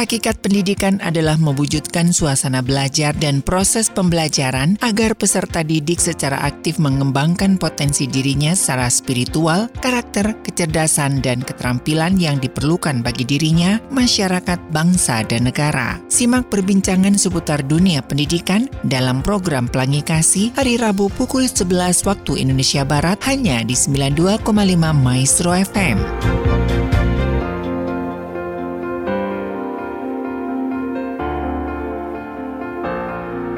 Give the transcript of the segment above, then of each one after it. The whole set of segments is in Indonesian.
Hakikat pendidikan adalah mewujudkan suasana belajar dan proses pembelajaran agar peserta didik secara aktif mengembangkan potensi dirinya secara spiritual, karakter, kecerdasan, dan keterampilan yang diperlukan bagi dirinya, masyarakat, bangsa, dan negara. Simak perbincangan seputar dunia pendidikan dalam program Pelangi Kasih hari Rabu pukul 11 waktu Indonesia Barat hanya di 92,5 Maestro FM.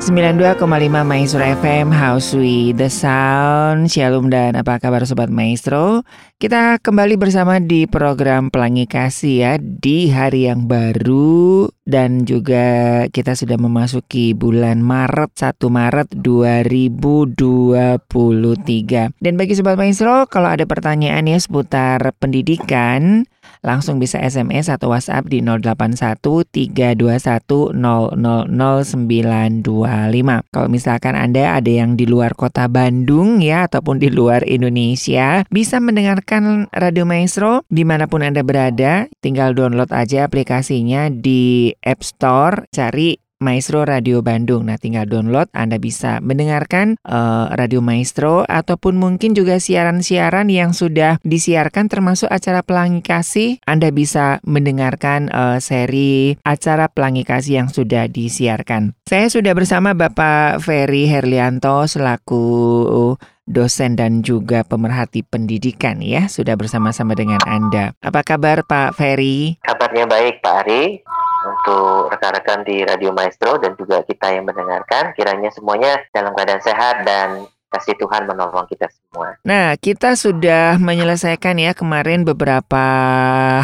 92,5 Maestro FM House with the Sound. Shalom dan apa kabar Sobat Maestro? Kita kembali bersama di program Pelangi Kasih ya Di hari yang baru. Dan juga kita sudah memasuki bulan Maret 1 Maret 2023 Dan bagi Sobat Maestro kalau ada pertanyaan ya seputar pendidikan langsung bisa SMS atau WhatsApp di 081 321 Kalau misalkan Anda ada yang di luar kota Bandung ya ataupun di luar Indonesia, bisa mendengarkan Radio Maestro di mana pun Anda berada. Tinggal download aja aplikasinya di App Store, cari Maestro Radio Bandung. Nah, tinggal download, Anda bisa mendengarkan uh, Radio Maestro ataupun mungkin juga siaran-siaran yang sudah disiarkan termasuk acara Pelangi Kasih. Anda bisa mendengarkan uh, seri acara Pelangi Kasih yang sudah disiarkan. Saya sudah bersama Bapak Ferry Herlianto selaku dosen dan juga pemerhati pendidikan ya sudah bersama-sama dengan Anda. Apa kabar Pak Ferry? Kabarnya baik Pak Ari untuk rekan-rekan di Radio Maestro dan juga kita yang mendengarkan. Kiranya semuanya dalam keadaan sehat dan kasih Tuhan menolong kita semua. Nah, kita sudah menyelesaikan ya kemarin beberapa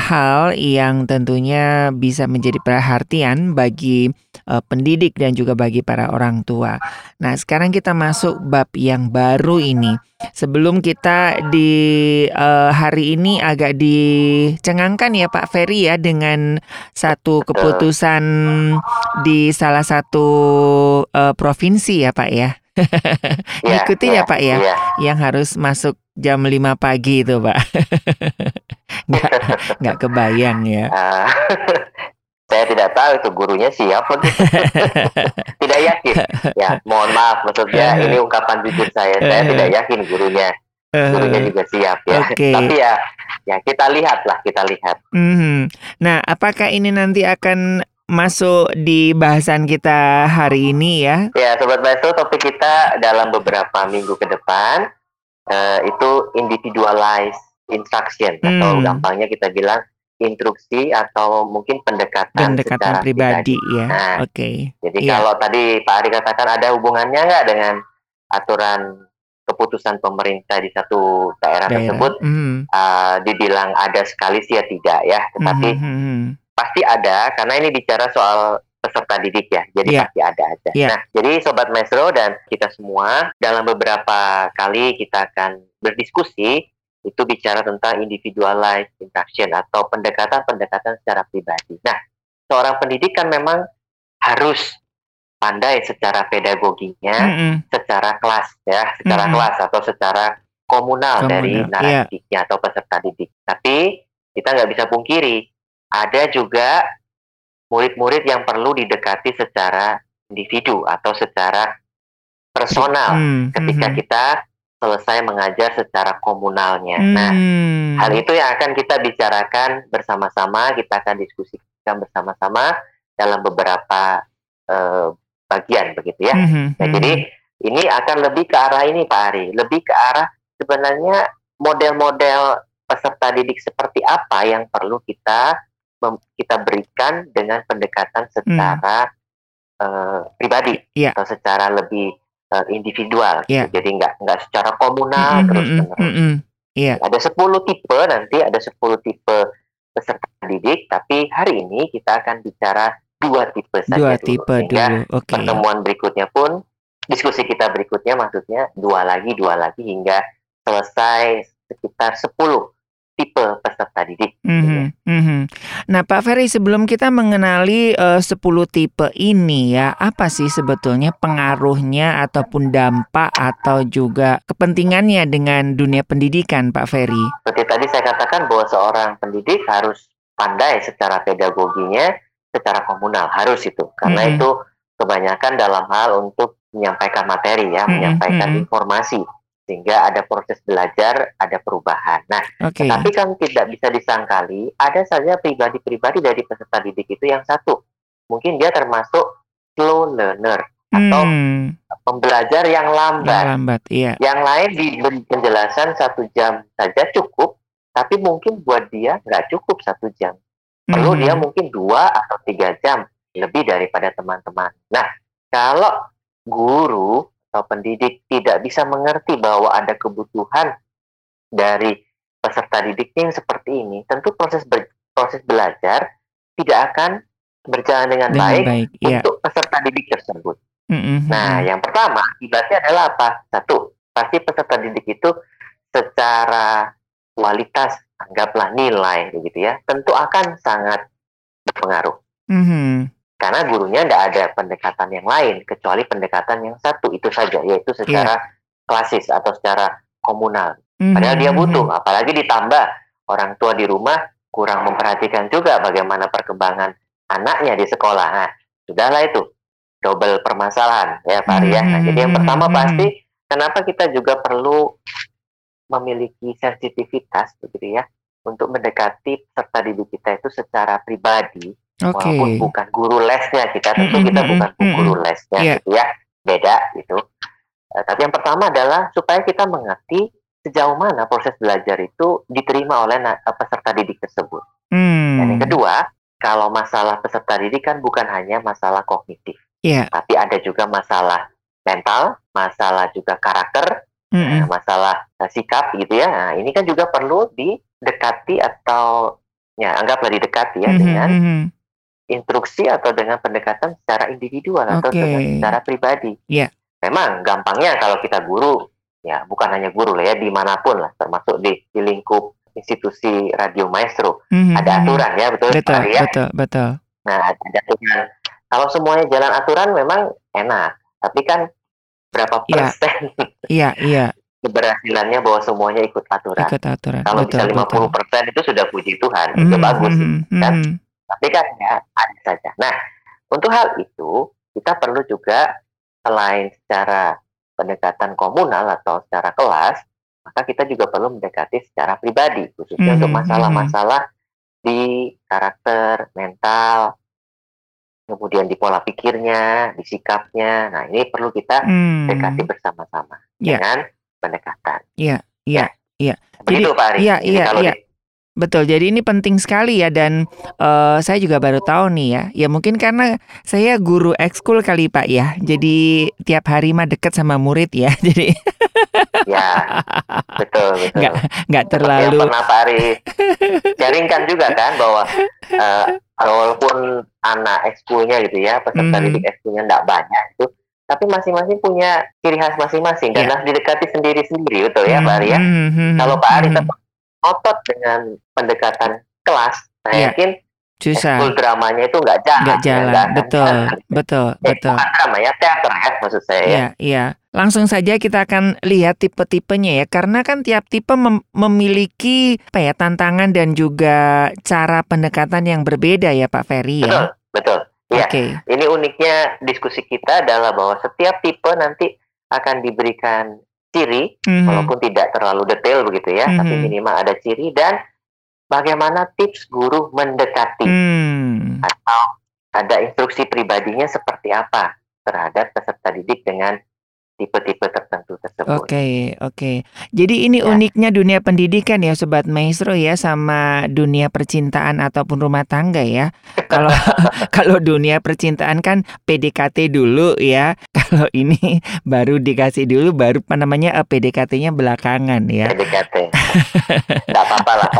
hal yang tentunya bisa menjadi perhatian bagi uh, pendidik dan juga bagi para orang tua. Nah, sekarang kita masuk bab yang baru ini. Sebelum kita di uh, hari ini agak dicengangkan ya Pak Ferry ya dengan satu keputusan di salah satu uh, provinsi ya Pak ya. ya, Ikuti ya, ya Pak ya, ya, yang harus masuk jam 5 pagi itu Pak. nggak, nggak kebayang ya. Uh, saya tidak tahu itu gurunya siapa. tidak yakin. Ya, mohon maaf maksudnya ini ungkapan jujur saya. Saya tidak yakin gurunya. Gurunya juga siap ya. Okay. Tapi ya ya kita lihat lah kita lihat. Mm -hmm. Nah, apakah ini nanti akan masuk di bahasan kita hari ini ya. Ya, Sobat Maestro, topik kita dalam beberapa minggu ke depan uh, itu individualized instruction hmm. atau gampangnya kita bilang instruksi atau mungkin pendekatan, pendekatan secara pribadi, pribadi. ya. Nah, Oke. Okay. Jadi yeah. kalau tadi Pak Ari katakan ada hubungannya nggak dengan aturan keputusan pemerintah di satu daerah, daerah. tersebut, mm. uh, dibilang ada sekali sih ya tidak ya, tetapi mm -hmm pasti ada karena ini bicara soal peserta didik ya, jadi yeah. pasti ada aja. Yeah. Nah, jadi sobat maestro dan kita semua dalam beberapa kali kita akan berdiskusi itu bicara tentang individualized instruction atau pendekatan-pendekatan secara pribadi. Nah, seorang pendidik kan memang harus pandai secara pedagoginya, mm -hmm. secara kelas ya, secara mm -hmm. kelas atau secara komunal, komunal. dari narasifnya yeah. atau peserta didik. Tapi kita nggak bisa pungkiri ada juga murid-murid yang perlu didekati secara individu atau secara personal hmm, ketika hmm. kita selesai mengajar secara komunalnya. Hmm. Nah, hal itu yang akan kita bicarakan bersama-sama, kita akan diskusikan bersama-sama dalam beberapa uh, bagian begitu ya. Hmm, nah, hmm. jadi ini akan lebih ke arah ini Pak Ari, lebih ke arah sebenarnya model-model peserta didik seperti apa yang perlu kita kita berikan dengan pendekatan secara hmm. uh, pribadi yeah. atau secara lebih uh, individual. Yeah. Gitu. Jadi nggak nggak secara komunal mm -hmm, terus menerus. Mm -hmm. yeah. Ada 10 tipe nanti ada 10 tipe peserta didik, tapi hari ini kita akan bicara dua tipe saja dua dulu. tipe dulu. Okay. pertemuan berikutnya pun diskusi kita berikutnya maksudnya dua lagi dua lagi hingga selesai sekitar 10 tipe peserta didik. Mm -hmm. Mm -hmm. Nah, Pak Ferry, sebelum kita mengenali eh, uh, 10 tipe ini ya, apa sih sebetulnya pengaruhnya ataupun dampak atau juga kepentingannya dengan dunia pendidikan, Pak Ferry? Seperti tadi saya katakan bahwa seorang pendidik harus pandai secara pedagoginya, secara komunal harus itu karena mm -hmm. itu kebanyakan dalam hal untuk menyampaikan materi ya, mm -hmm. menyampaikan mm -hmm. informasi sehingga ada proses belajar, ada perubahan. Nah, okay. tapi kan tidak bisa disangkali ada saja pribadi-pribadi dari peserta didik itu yang satu, mungkin dia termasuk slow learner atau hmm. pembelajar yang lambat. Yang lambat, iya. Yang lain diberi penjelasan satu jam saja cukup, tapi mungkin buat dia nggak cukup satu jam. Perlu hmm. dia mungkin dua atau tiga jam lebih daripada teman-teman. Nah, kalau guru atau pendidik tidak bisa mengerti bahwa ada kebutuhan dari peserta didiknya yang seperti ini, tentu proses ber, proses belajar tidak akan berjalan dengan, dengan baik, baik iya. untuk peserta didik tersebut. Mm-hmm. Nah, yang pertama akibatnya adalah apa? Satu, pasti peserta didik itu secara kualitas, anggaplah nilai, begitu ya, tentu akan sangat berpengaruh. Mm-hmm karena gurunya tidak ada pendekatan yang lain kecuali pendekatan yang satu itu saja yaitu secara yeah. klasis atau secara komunal. Mm-hmm. Padahal dia mhm, butuh, mhm. apalagi ditambah orang tua di rumah kurang memperhatikan juga bagaimana perkembangan anaknya di sekolah. Nah, sudahlah itu double permasalahan ya Pak mm-hmm. ya. Nah, jadi yang pertama mhm, pasti kenapa kita juga perlu memiliki sensitivitas begitu ya untuk mendekati serta didik kita itu secara pribadi Okay. Walaupun bukan guru lesnya kita, tentu kita bukan guru lesnya yeah. gitu ya, beda gitu. Uh, tapi yang pertama adalah supaya kita mengerti sejauh mana proses belajar itu diterima oleh uh, peserta didik tersebut. Mm. Dan yang kedua, kalau masalah peserta didik kan bukan hanya masalah kognitif, yeah. tapi ada juga masalah mental, masalah juga karakter, mm -hmm. masalah sikap gitu ya. Nah, ini kan juga perlu didekati atau ya anggaplah didekati ya mm -hmm. dengan instruksi atau dengan pendekatan secara individual okay. atau dengan secara pribadi. Yeah. Memang gampangnya kalau kita guru, ya bukan hanya guru lah ya, di mana pun lah, termasuk di, di lingkup institusi radio maestro, mm-hmm. ada mhm. aturan ya, betul betul, ya. Betul, betul. Nah, ada aturan. Kalau semuanya jalan aturan memang enak, tapi kan berapa iya. persen? Iya, iya. keberhasilannya bahwa semuanya ikut aturan. Ikut aturan. Kalau betul, bisa 50 persen itu sudah puji Tuhan, mm-hmm, itu mhm, bagus mm-hmm. kan. Mhm. Tapi kan ya ada saja. Nah, untuk hal itu kita perlu juga selain secara pendekatan komunal atau secara kelas, maka kita juga perlu mendekati secara pribadi, khususnya mm -hmm. untuk hmm, masalah-masalah di karakter, mental, kemudian di pola pikirnya, di sikapnya. Nah, ini perlu kita mm. dekati bersama-sama yeah. dengan pendekatan. Iya, iya, iya. Begitu Pak Ari. Iya, iya, iya. Betul, jadi ini penting sekali ya dan uh, saya juga baru tahu nih ya. Ya mungkin karena saya guru ekskul kali Pak ya. Jadi tiap hari mah deket sama murid ya. Jadi Ya, betul betul. Nggak, nggak terlalu. Yang pernah Pak Ari jaringkan juga kan bahwa uh, walaupun anak ekskulnya gitu ya peserta hmm. didik ekskulnya tidak banyak itu, tapi masing-masing punya ciri khas masing-masing dan harus didekati sendiri-sendiri betul ya Pak Ari ya. Hmm, hmm, hmm Kalau Pak Ari hmm. tetap otot dengan pendekatan kelas, saya yeah. yakin Susah. Full dramanya itu nggak jalan. Nggak jalan, ya, betul, betul, eh, betul. Bukan drama ya, teater ya maksud saya. Iya, ya. iya. Langsung saja kita akan lihat tipe-tipenya ya, karena kan tiap tipe mem memiliki apa ya tantangan dan juga cara pendekatan yang berbeda ya Pak Ferry ya. Betul, betul. Ya, okay. ini uniknya diskusi kita adalah bahwa setiap tipe nanti akan diberikan ciri, mm-hmm. walaupun tidak terlalu detail begitu ya, mm-hmm. tapi minimal ada ciri dan bagaimana tips guru mendekati mm. atau ada instruksi pribadinya seperti apa terhadap peserta didik dengan tipe-tipe tertentu tersebut. Oke, okay, oke. Okay. Jadi ini ya. uniknya dunia pendidikan ya sobat maestro ya sama dunia percintaan ataupun rumah tangga ya. Kalau kalau dunia percintaan kan PDKT dulu ya. Kalau ini baru dikasih dulu baru apa namanya eh, PDKT-nya belakangan ya. PDKT. Tidak apa-apa lah.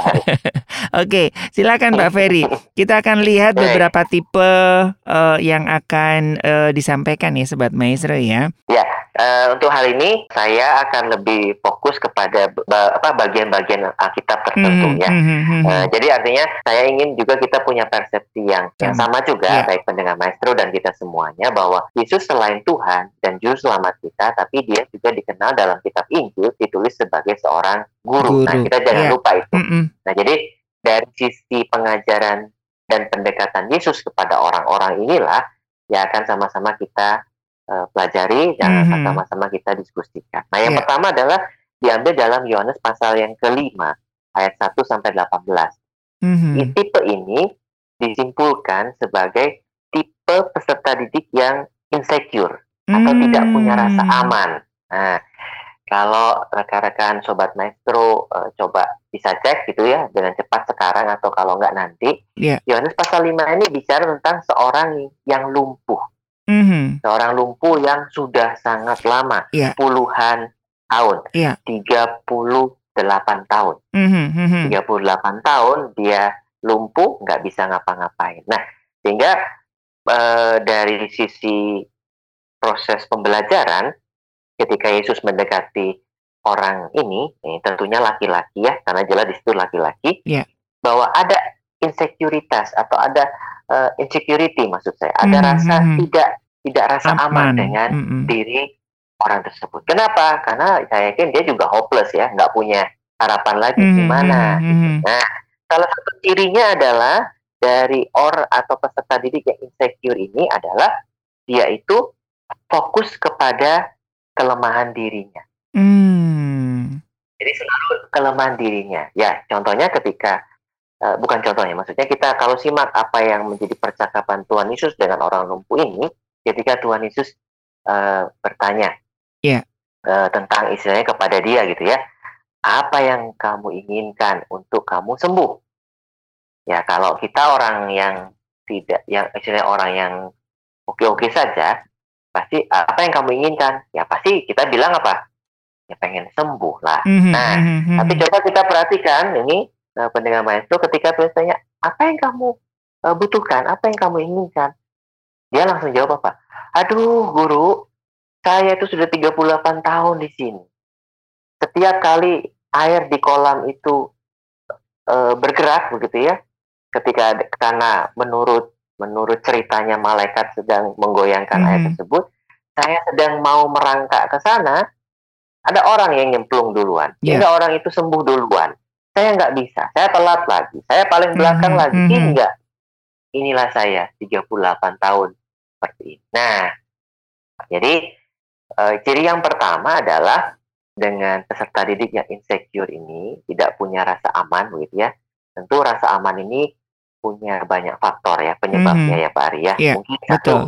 Oke, silakan Pak Ferry. Kita akan lihat beberapa tipe uh, yang akan uh, disampaikan ya sobat maestro ya. Ya. Uh, untuk hal ini saya akan lebih fokus kepada apa bagian-bagian Alkitab tertentu hmm, ya. Hmm, hmm, uh, jadi artinya saya ingin juga kita punya persepsi yang yang sama juga yeah. baik pendengar maestro dan kita semuanya bahwa Yesus selain Tuhan dan juru selamat kita, tapi dia juga dikenal dalam kitab Injil ditulis sebagai seorang guru. guru. Nah kita jangan yeah. lupa itu. Mm -mm. Nah jadi dari sisi pengajaran dan pendekatan Yesus kepada orang-orang inilah yang akan sama-sama kita uh, pelajari dan mm-hmm. sama-sama kita diskusikan. Nah, yang yeah. pertama adalah diambil dalam Yohanes pasal yang kelima ayat 1 sampai 18. Mm-hmm. Di tipe ini disimpulkan sebagai tipe peserta didik yang insecure atau tidak punya rasa mm. aman. Nah, kalau rekan-rekan sobat maestro uh, coba bisa cek gitu ya dengan cepat sekarang atau kalau enggak nanti. Yeah. Yohanes pasal 5 ini bicara tentang seorang yang lumpuh. Mm-hmm. Seorang lumpuh yang sudah sangat lama, yeah. puluhan tahun. Yeah. 38 tahun. Mm-hmm. 38 tahun dia lumpuh, nggak bisa ngapa-ngapain. Nah, sehingga uh, dari sisi proses pembelajaran ketika Yesus mendekati orang ini, ini tentunya laki-laki ya, karena jelas di situ laki-laki, yeah. bahwa ada insekuritas atau ada uh, insecurity maksud saya, ada mm -hmm. rasa tidak tidak rasa aman, aman dengan mm -hmm. diri orang tersebut. Kenapa? Karena saya yakin dia juga hopeless ya, nggak punya harapan lagi mm -hmm. gimana. Gitu. Nah, salah satu cirinya adalah dari or atau peserta didik yang insecure ini adalah dia itu fokus kepada kelemahan dirinya. Hmm. Jadi selalu kelemahan dirinya. Ya, contohnya ketika uh, bukan contohnya, maksudnya kita kalau simak apa yang menjadi percakapan Tuhan Yesus dengan orang lumpuh ini, ketika Tuhan Yesus uh, bertanya yeah. Ya. uh, tentang istilahnya kepada dia gitu ya, apa yang kamu inginkan untuk kamu sembuh? Ya, kalau kita orang yang tidak, yang istilahnya orang yang oke-oke saja, pasti apa yang kamu inginkan. Ya pasti kita bilang apa? Ya pengen sembuh lah. Mm-hmm, nah mm-hmm. tapi coba kita perhatikan ini uh, pendengar maestro ketika Tuhan tanya apa yang kamu uh, butuhkan? Apa yang kamu inginkan? Dia langsung jawab apa? Aduh guru saya itu sudah 38 tahun di sini. Setiap kali air di kolam itu uh, bergerak begitu ya ketika karena menurut menurut ceritanya malaikat sedang menggoyangkan hmm. ayat tersebut, saya sedang mau merangkak ke sana, ada orang yang nyemplung duluan, yeah. orang itu sembuh duluan. Saya nggak bisa, saya telat lagi, saya paling belakang hmm. lagi, hmm. hingga inilah saya 38 tahun seperti ini. Nah, jadi e, ciri yang pertama adalah dengan peserta didik yang insecure ini tidak punya rasa aman, begitu ya. Tentu rasa aman ini punya banyak faktor ya penyebabnya mm -hmm. ya Pak Ari ya. Yeah, Mungkin betul.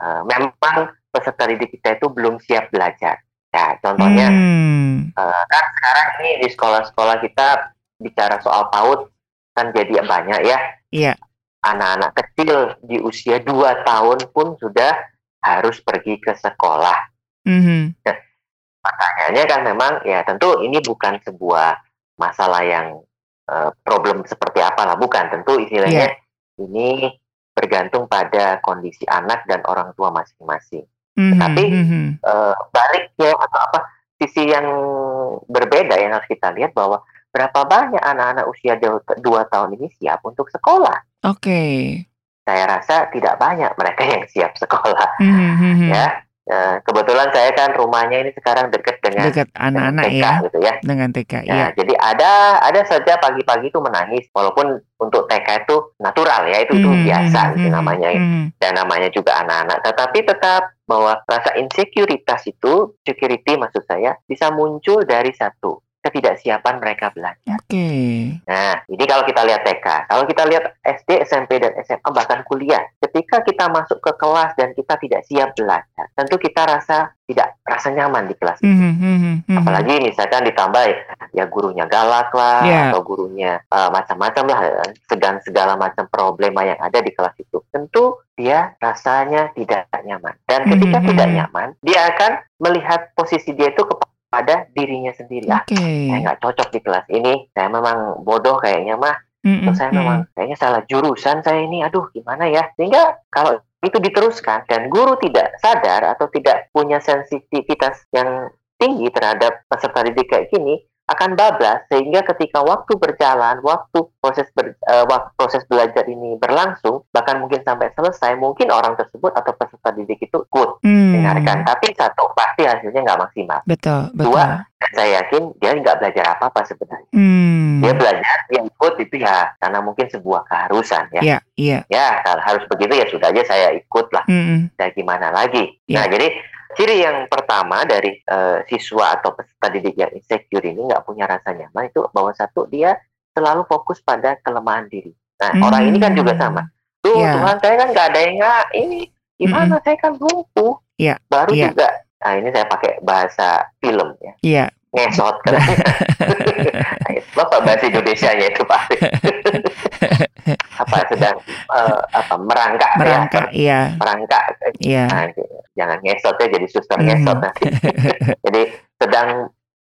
uh, memang peserta didik kita itu belum siap belajar. Ya, contohnya mm. uh, kan sekarang ini di sekolah-sekolah kita bicara soal PAUD kan jadi banyak ya. Iya. Yeah. Anak-anak kecil di usia 2 tahun pun sudah harus pergi ke sekolah. Mm -hmm. Nah, makanya kan memang ya tentu ini bukan sebuah masalah yang uh, problem seperti apa lah bukan tentu istilahnya yeah. ini bergantung pada kondisi anak dan orang tua masing-masing. Mm-hmm. Tapi mm-hmm. uh, baliknya atau apa sisi yang berbeda yang harus kita lihat bahwa berapa banyak anak-anak usia dua tahun ini siap untuk sekolah. Oke. Okay. Saya rasa tidak banyak mereka yang siap sekolah. Mm-hmm. Ya, Ya, kebetulan saya kan rumahnya ini sekarang dekat dengan dekat anak-anak ya, gitu ya. Dengan TK ya, ya. Jadi ada ada saja pagi-pagi itu menangis walaupun untuk TK itu natural ya, itu itu mm -hmm. biasa mm -hmm. gitu namanya. Mm -hmm. Dan namanya juga anak-anak. Tetapi tetap bahwa rasa insekuritas itu, security maksud saya, bisa muncul dari satu ketidaksiapan mereka belajar. Oke. Okay. Nah, jadi kalau kita lihat TK, kalau kita lihat SD, SMP, dan SMA, bahkan kuliah, ketika kita masuk ke kelas dan kita tidak siap belajar, tentu kita rasa tidak rasa nyaman di kelas. Mm -hmm, Apalagi misalkan ditambah ya gurunya galak lah, yeah. atau gurunya uh, macam-macam lah, segan segala macam problema yang ada di kelas itu. Tentu dia rasanya tidak nyaman. Dan ketika mm -hmm. tidak nyaman, dia akan melihat posisi dia itu kepada pada dirinya sendiri. Okay. saya nggak cocok di kelas ini. Saya memang bodoh kayaknya mah. Mm -mm, saya memang kayaknya salah jurusan saya ini. Aduh, gimana ya? Sehingga kalau itu diteruskan dan guru tidak sadar atau tidak punya sensitivitas yang tinggi terhadap peserta didik kayak gini, akan bablas sehingga ketika waktu berjalan, waktu proses ber, uh, proses belajar ini berlangsung, bahkan mungkin sampai selesai, mungkin orang tersebut atau peserta didik itu ikut hmm. dengarkan. Tapi satu pasti hasilnya nggak maksimal. Betul, betul. Dua, saya yakin dia nggak belajar apa-apa sebenarnya. Hmm. Dia belajar, dia ikut itu ya karena mungkin sebuah keharusan ya. Iya, iya. Ya, kalau harus begitu ya sudah aja saya ikut lah. Hmm. Dan gimana lagi? Yeah. Nah, jadi Ciri yang pertama dari uh, siswa atau peserta didik yang insecure ini nggak punya rasa nyaman itu bahwa satu dia selalu fokus pada kelemahan diri. Nah hmm. orang ini kan juga sama. Tuh yeah. Tuhan saya kan nggak ada yang nggak ini gimana hmm. saya kan lumpuh. Yeah. Baru yeah. juga. Nah ini saya pakai bahasa film ya. Iya. Yeah ngesot kan. Bapak bahasa Indonesia nya itu Pak. apa sedang uh, apa merangkak ya, merangkak ya, iya. Merangkak. Iya. Nah, jangan ngesot ya jadi suster mm. ngesot nanti. Jadi sedang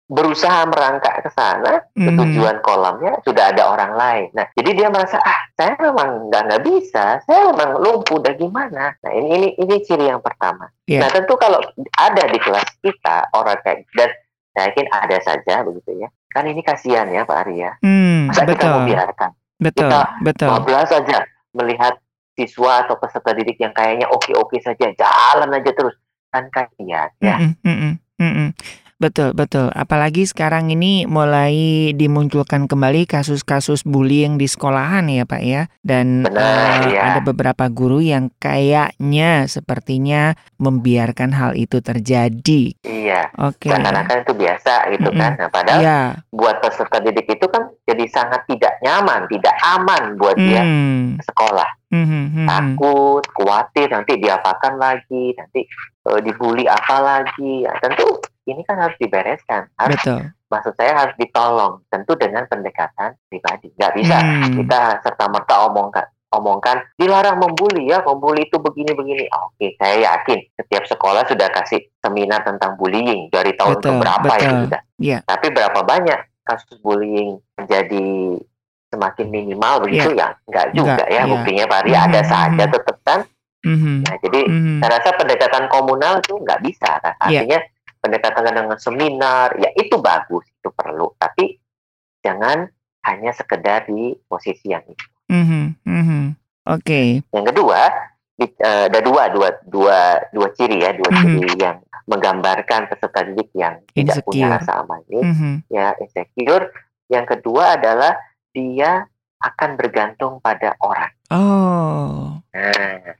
berusaha merangkak ke sana mm. tujuan kolamnya sudah ada orang lain. Nah jadi dia merasa ah saya memang nggak nggak bisa. Saya memang lumpuh udah gimana? Nah ini ini ini ciri yang pertama. Yeah. nah tentu kalau ada di kelas kita orang kayak dan saya yakin ada saja begitu ya kan ini kasihan ya Pak Arya hmm, masa betul. kita mau biarkan betul kita betul. bablas saja melihat siswa atau peserta didik yang kayaknya oke-oke saja jalan aja terus. Kan kasihan ya. Mm -mm, mm -mm, mm -mm. Betul, betul. Apalagi sekarang ini mulai dimunculkan kembali kasus-kasus bullying di sekolahan ya Pak ya. Dan Benar, uh, ya. ada beberapa guru yang kayaknya sepertinya membiarkan hal itu terjadi. Iya. Oke. Okay. Karena kan itu biasa gitu mm -mm. kan. Nah, padahal yeah. buat peserta didik itu kan jadi sangat tidak nyaman, tidak aman buat mm. dia sekolah. Mm -hmm. Takut, khawatir nanti diapakan lagi, nanti uh, dibully apa lagi. Ya, tentu ini kan harus dibereskan. Harus, Betul. Maksud saya harus ditolong, tentu dengan pendekatan pribadi. Nggak bisa hmm. kita serta merta omongkan omongkan dilarang membuli ya membuli itu begini-begini oke saya yakin setiap sekolah sudah kasih seminar tentang bullying dari tahun betul, berapa ya sudah yeah. tapi berapa banyak kasus bullying menjadi semakin minimal begitu yeah. ya nggak juga Enggak, ya yeah. buktinya Pak Ria ada hmm, saja hmm. tetap kan mm-hmm. nah jadi mm-hmm. saya rasa pendekatan komunal itu nggak bisa kan? artinya yeah pendekatan dengan seminar, ya itu bagus, itu perlu. Tapi jangan hanya sekedar di posisi yang itu. Mm-hmm. Mm-hmm. Oke. Okay. Yang kedua, di, uh, ada dua, dua, dua, dua ciri ya, dua mm-hmm. ciri yang menggambarkan peserta didik yang insecure. tidak punya rasa aman ini, mm-hmm. ya insecure. Yang kedua adalah dia akan bergantung pada orang. Oh. Nah,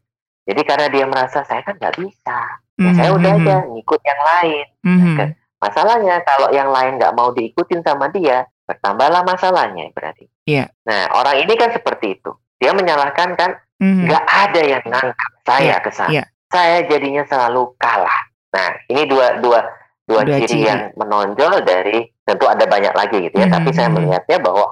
jadi karena dia merasa saya kan nggak bisa, ya saya udah aja mm-hmm. ngikut yang lain. Mm-hmm. Nah, masalahnya kalau yang lain nggak mau diikutin sama dia, bertambahlah masalahnya berarti. Iya. Yeah. Nah orang ini kan seperti itu. Dia menyalahkan kan mm-hmm. nggak mm-hmm. ada yang nangkap saya yeah. ke sana. Yeah. Saya jadinya selalu kalah. Nah ini dua dua dua, dua ciri, ciri yang menonjol dari tentu ada banyak lagi gitu ya. Mm-hmm. Tapi saya melihatnya bahwa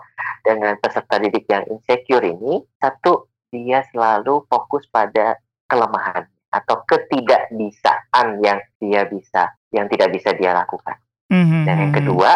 dengan peserta didik yang insecure ini satu dia selalu fokus pada kelemahan atau ketidakbisaan yang dia bisa yang tidak bisa dia lakukan. Mm-hmm. Dan yang kedua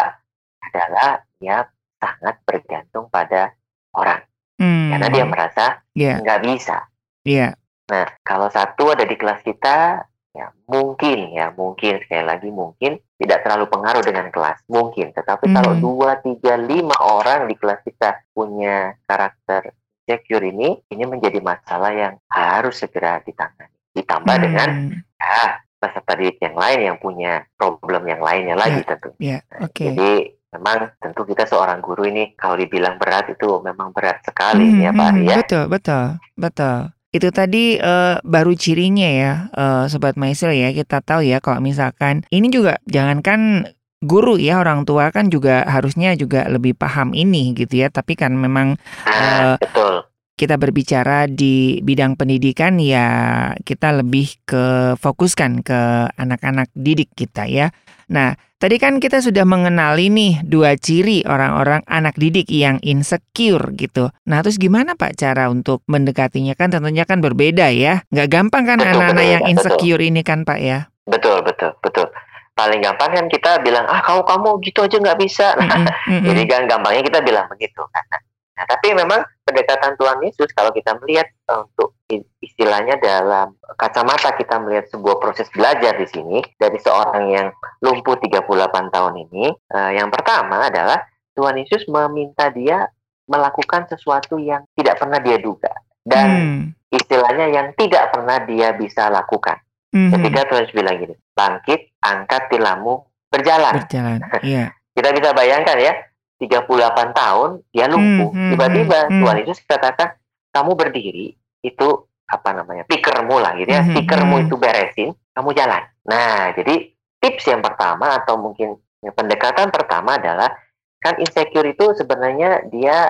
adalah dia sangat bergantung pada orang mm-hmm. karena dia merasa yeah. nggak bisa. Yeah. Nah kalau satu ada di kelas kita ya mungkin ya mungkin sekali lagi mungkin tidak terlalu pengaruh dengan kelas mungkin tetapi mm-hmm. kalau dua tiga lima orang di kelas kita punya karakter secure ini, ini menjadi masalah yang harus segera ditangani. Ditambah hmm. dengan ya, peserta didik yang lain yang punya problem yang lainnya lagi yeah, tentu. Yeah, okay. Jadi memang tentu kita seorang guru ini kalau dibilang berat itu memang berat sekali hmm, ya Pak Ari ya. Betul, betul, betul. Itu tadi uh, baru cirinya ya, uh, Sobat Maestro ya. Kita tahu ya kalau misalkan ini juga jangankan guru ya orang tua kan juga harusnya juga lebih paham ini gitu ya tapi kan memang uh, betul kita berbicara di bidang pendidikan ya kita lebih ke fokuskan ke anak-anak didik kita ya. Nah, tadi kan kita sudah mengenali nih dua ciri orang-orang anak didik yang insecure gitu. Nah, terus gimana Pak cara untuk mendekatinya kan tentunya kan berbeda ya. Nggak gampang kan anak-anak yang insecure betul. ini kan Pak ya? Betul, betul, betul paling gampang kan kita bilang ah kalau kamu gitu aja nggak bisa nah, mm -hmm. jadi kan gampangnya kita bilang begitu kan Nah, tapi memang pendekatan Tuhan Yesus kalau kita melihat uh, untuk istilahnya dalam kacamata kita melihat sebuah proses belajar di sini dari seorang yang lumpuh 38 tahun ini, uh, yang pertama adalah Tuhan Yesus meminta dia melakukan sesuatu yang tidak pernah dia duga dan hmm. istilahnya yang tidak pernah dia bisa lakukan. Hmm. Ketika Tuhan Yesus bilang gini, bangkit, angkat tilammu, berjalan. Berjalan. Iya. kita bisa bayangkan ya, 38 tahun dia lumpuh. Hmm, hmm, Tiba-tiba hmm, hmm, Tuhan Yesus katakan kamu berdiri itu apa namanya pikermu lah gitu ya. Hmm, pikermu hmm. itu beresin, kamu jalan. Nah jadi tips yang pertama atau mungkin pendekatan pertama adalah kan insecure itu sebenarnya dia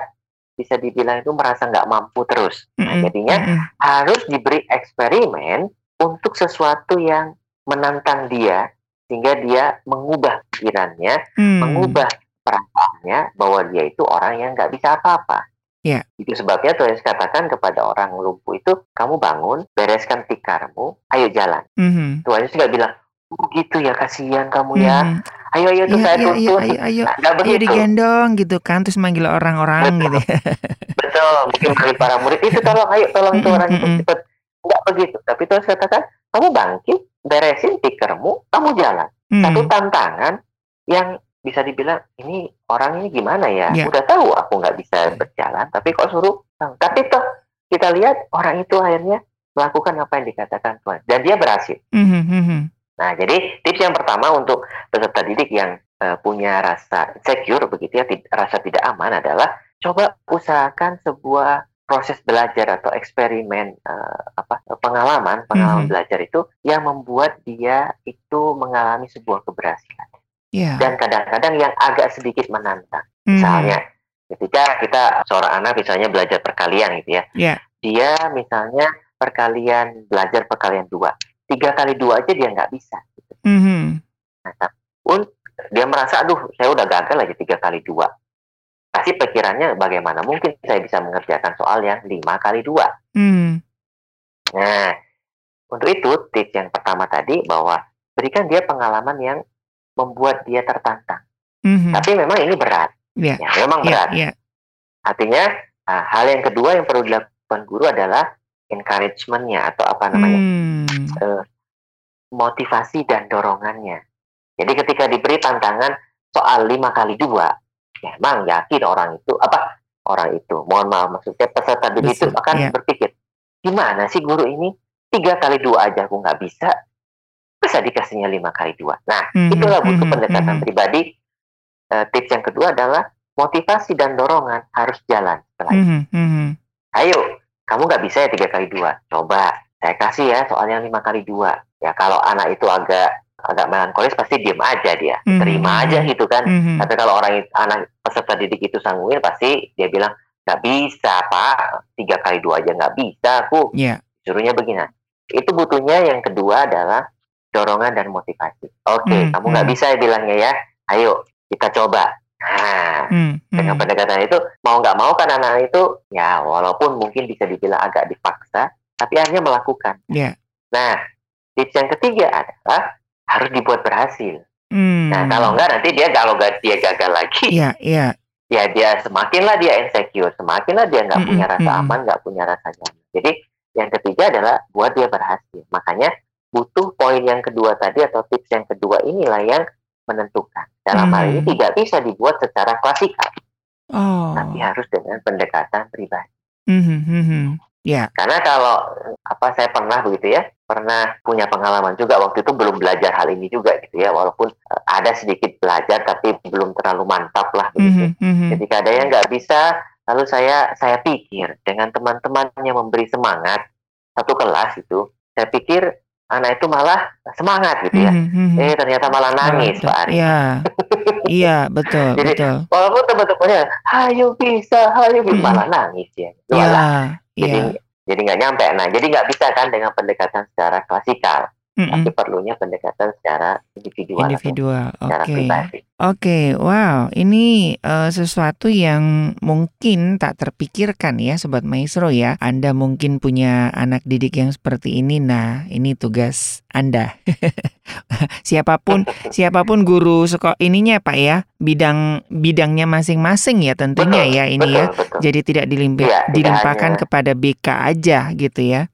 bisa dibilang itu merasa nggak mampu terus. Nah, jadinya mm -hmm. harus diberi eksperimen untuk sesuatu yang menantang dia sehingga dia mengubah pikirannya, mm. mengubah perasaannya bahwa dia itu orang yang nggak bisa apa-apa. Yeah. Itu sebabnya Tuhan Yesus katakan kepada orang lumpuh itu, kamu bangun, bereskan tikarmu, ayo jalan. Mm-hmm. Tuhan Yesus nggak bilang, oh, gitu ya kasihan kamu ya. Mm-hmm. Ayo ayo tuh ya, saya ya, tuntun. Ayo ayo, ayo, ayo digendong gitu kan, terus manggil orang-orang gitu. Ya. Betul, mungkin manggil para murid itu tolong, ayo tolong itu orang itu cepat. Enggak begitu, tapi Tuhan Yesus katakan, kamu bangkit, beresin tikermu, kamu jalan. Mm. Satu tantangan yang bisa dibilang ini orang ini gimana ya? Yeah. Udah tahu aku nggak bisa berjalan, tapi kok suruh. Tapi toh kita lihat orang itu akhirnya melakukan apa yang dikatakan Tuhan dan dia berhasil. Mm -hmm. Nah, jadi tips yang pertama untuk peserta didik yang uh, punya rasa secure begitu ya, rasa tidak aman adalah coba usahakan sebuah proses belajar atau eksperimen uh, apa pengalaman pengalaman mm -hmm. belajar itu yang membuat dia itu mengalami sebuah keberhasilan yeah. dan kadang-kadang yang agak sedikit menantang. Mm. Misalnya, ketika kita seorang anak misalnya belajar perkalian gitu ya, yeah. dia misalnya perkalian belajar perkalian dua, tiga kali dua aja dia nggak bisa. Gitu. Mm -hmm. Nah, pun dia merasa, aduh, saya udah gagal lagi tiga kali dua. Pasti pikirannya bagaimana mungkin saya bisa mengerjakan soal yang lima kali dua. Mm. Nah, untuk itu tips yang pertama tadi bahwa berikan dia pengalaman yang membuat dia tertantang. Mm-hmm. Tapi memang ini berat. Yeah. Ya, memang yeah, berat. Yeah. Artinya uh, hal yang kedua yang perlu dilakukan guru adalah encouragementnya atau apa namanya mm. uh, motivasi dan dorongannya. Jadi ketika diberi tantangan soal lima kali dua, ya memang yakin orang itu apa orang itu, mohon maaf maksudnya peserta didik itu akan yeah. berpikir gimana sih guru ini tiga kali dua aja aku nggak bisa, bisa dikasihnya lima kali dua. Nah, mm-hmm, itulah butuh mm-hmm, pendekatan mm-hmm. pribadi. Uh, tips yang kedua adalah motivasi dan dorongan harus jalan setelah mm-hmm. Ayo, kamu nggak bisa ya tiga kali dua. Coba saya kasih ya soalnya lima kali dua. Ya kalau anak itu agak agak melankolis pasti diem aja dia, mm-hmm. terima aja gitu kan. Mm-hmm. Tapi kalau orang itu, anak peserta didik itu sangguin pasti dia bilang nggak bisa pak, tiga kali dua aja nggak bisa aku. Yeah. Suruhnya begini. Itu butuhnya yang kedua adalah dorongan dan motivasi. Oke, okay, hmm, kamu nggak hmm. bisa ya bilangnya ya. Ayo kita coba. Nah, hmm, hmm. dengan pendekatan itu mau nggak mau kan anak itu ya walaupun mungkin bisa dibilang agak dipaksa, tapi akhirnya melakukan. Yeah. Nah, tips yang ketiga adalah harus dibuat berhasil. Hmm. Nah, kalau enggak nanti dia kalau gak, dia gagal lagi. Iya, yeah, iya. Yeah. Ya dia semakinlah dia insecure, semakinlah dia nggak hmm, punya hmm, rasa hmm. aman, nggak punya rasa nyaman. Jadi yang ketiga adalah buat dia berhasil. Makanya butuh poin yang kedua tadi atau tips yang kedua inilah yang menentukan. Dalam hmm. hal ini hmm. tidak bisa dibuat secara klasikal, oh. tapi harus dengan pendekatan pribadi. Hmm. Hmm. hmm, hmm. Yeah. Karena kalau apa saya pernah begitu ya, pernah punya pengalaman juga waktu itu belum belajar hal ini juga gitu ya, walaupun uh, ada sedikit belajar tapi belum terlalu mantap lah begitu. Mm -hmm. Ketika ada yang nggak bisa, lalu saya saya pikir dengan teman-teman yang memberi semangat satu kelas itu, saya pikir anak itu malah semangat gitu ya. Mm-hmm. Eh ternyata malah nangis oh, Pak Ari. Iya. iya, betul, Jadi, betul. Walaupun teman-temannya, ayo bisa, ayo bisa, mm-hmm. malah nangis ya. Iya, Jadi yeah. jadi nggak nyampe. Nah, jadi nggak bisa kan dengan pendekatan secara klasikal. Mm -mm. tapi perlunya pendekatan secara individual, individual. secara okay. pribadi. Oke, okay. wow, ini uh, sesuatu yang mungkin tak terpikirkan ya, sobat maestro ya. Anda mungkin punya anak didik yang seperti ini. Nah, ini tugas Anda. siapa pun, siapa pun guru sekolah ininya Pak ya, bidang bidangnya masing-masing ya tentunya betul, ya ini betul, ya. Betul. Jadi tidak dilimpa, ya, dilimpahkan hanya... kepada BK aja gitu ya.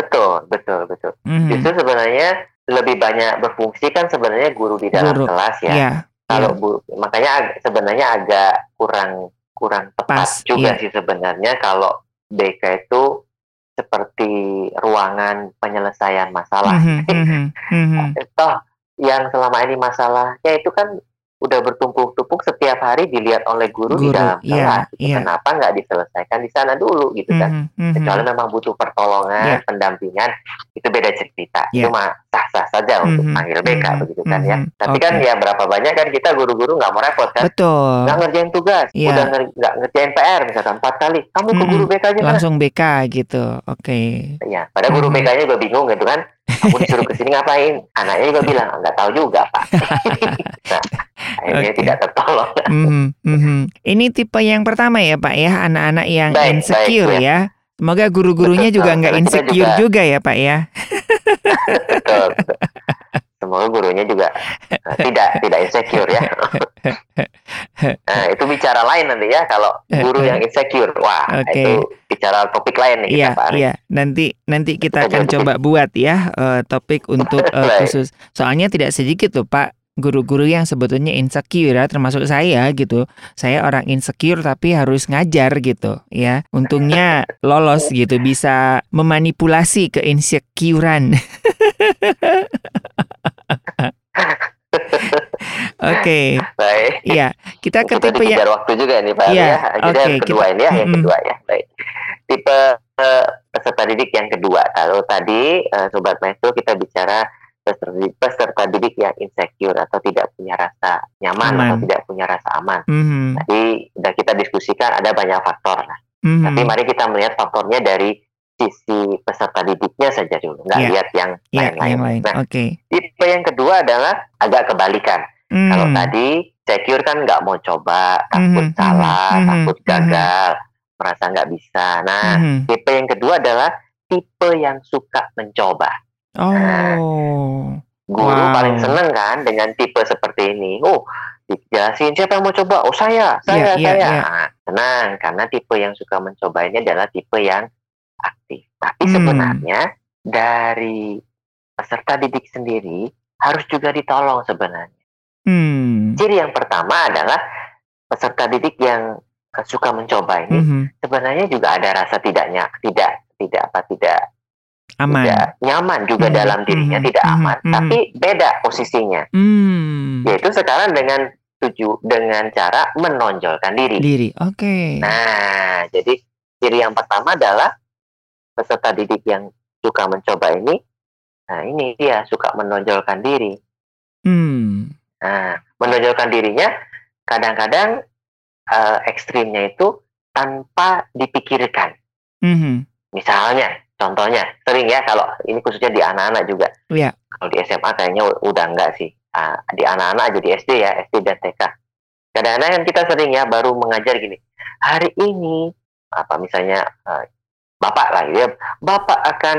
Betul, betul, betul. Mm. Justru sebenarnya lebih banyak berfungsi kan sebenarnya guru di dalam guru. kelas ya. Yeah. Kalau yeah. bu, makanya ag sebenarnya agak kurang kurang tepat Pas, juga yeah. sih sebenarnya kalau BK itu seperti ruangan penyelesaian masalah. Mm -hmm, mm -hmm. Toh yang selama ini masalahnya itu kan udah bertumpuk-tumpuk setiap hari dilihat oleh guru, guru di dalam kelas. Yeah, yeah. Kenapa nggak diselesaikan di sana dulu gitu kan? Mm -hmm, Kecuali memang butuh pertolongan, yeah. pendampingan, itu beda cerita. Yeah. Itu mah sah-sah saja untuk mm -hmm, panggil BK mm -hmm, begitu kan ya. Tapi okay. kan ya berapa banyak kan kita guru-guru nggak mau repot kan? Betul. Nggak ngerjain tugas, yeah. udah nggak ngerjain PR misalkan empat kali, kamu mm -hmm, ke guru BK aja Langsung kan? BK gitu, oke. Okay. Ya, pada guru mm -hmm. BK-nya juga bingung gitu kan aku disuruh ke sini ngapain anaknya juga bilang nggak tahu juga pak nah akhirnya okay. tidak tertolong mm -hmm. ini tipe yang pertama ya pak ya anak-anak yang baik, insecure baik, ya. ya semoga guru-gurunya juga nggak insecure juga. juga ya pak ya betul, betul. Semoga gurunya juga uh, tidak tidak insecure ya nah itu bicara lain nanti ya kalau guru yang insecure wah okay. itu bicara topik lain nih iya, Iya, nanti nanti kita akan coba buat ya uh, topik untuk uh, khusus. Soalnya tidak sedikit tuh Pak guru-guru yang sebetulnya insecure ya, termasuk saya gitu. Saya orang insecure tapi harus ngajar gitu ya. Untungnya lolos gitu bisa memanipulasi keinsecurean. Oke. Okay. Baik. Iya, kita ke tipe yang waktu juga nih Pak ya. ya. Jadi okay, yang kedua kita... ini ya, yang kedua ya. Baik. Tipe uh, peserta didik yang kedua. Kalau tadi uh, sobat maestro kita bicara peserta didik, peserta didik yang insecure atau tidak punya rasa nyaman aman. atau tidak punya rasa aman. Mm -hmm. Tadi sudah kita diskusikan ada banyak faktor. Nah. Mm -hmm. Tapi mari kita melihat faktornya dari sisi peserta didiknya saja dulu, nggak yeah. lihat yang yeah, lain-lain. Lain. Nah, okay. tipe yang kedua adalah agak kebalikan. Mm. Kalau tadi secure kan nggak mau coba, takut mm -hmm. salah, mm -hmm. takut hmm. gagal, mm -hmm. merasa nggak bisa. Nah, mm -hmm. tipe yang kedua adalah tipe yang suka mencoba. Oh. Nah, guru wow. paling seneng kan dengan tipe seperti ini. Oh, dijelasin siapa yang mau coba? Oh saya, saya, yeah, saya. Yeah, yeah. Nah, tenang, karena tipe yang suka mencoba ini adalah tipe yang aktif. Tapi hmm. sebenarnya dari peserta didik sendiri harus juga ditolong sebenarnya. Hmm. Ciri yang pertama adalah peserta didik yang suka mencoba ini hmm. sebenarnya juga ada rasa tidaknya tidak tidak apa tidak aman tidak nyaman juga hmm. dalam dirinya hmm. tidak aman hmm. tapi beda posisinya hmm. yaitu sekarang dengan tuju dengan cara menonjolkan diri diri oke okay. nah jadi ciri yang pertama adalah peserta didik yang suka mencoba ini, nah ini dia suka menonjolkan diri. Hmm. Nah, menonjolkan dirinya kadang-kadang uh, ekstrimnya itu tanpa dipikirkan. Mm-hmm. Misalnya, contohnya sering ya kalau ini khususnya di anak-anak juga. Yeah. Kalau di SMA kayaknya udah enggak sih. Uh, di anak-anak aja di SD ya, SD dan TK. Kadang-kadang kan kita sering ya baru mengajar gini. Hari ini apa misalnya uh, bapak lah ya bapak akan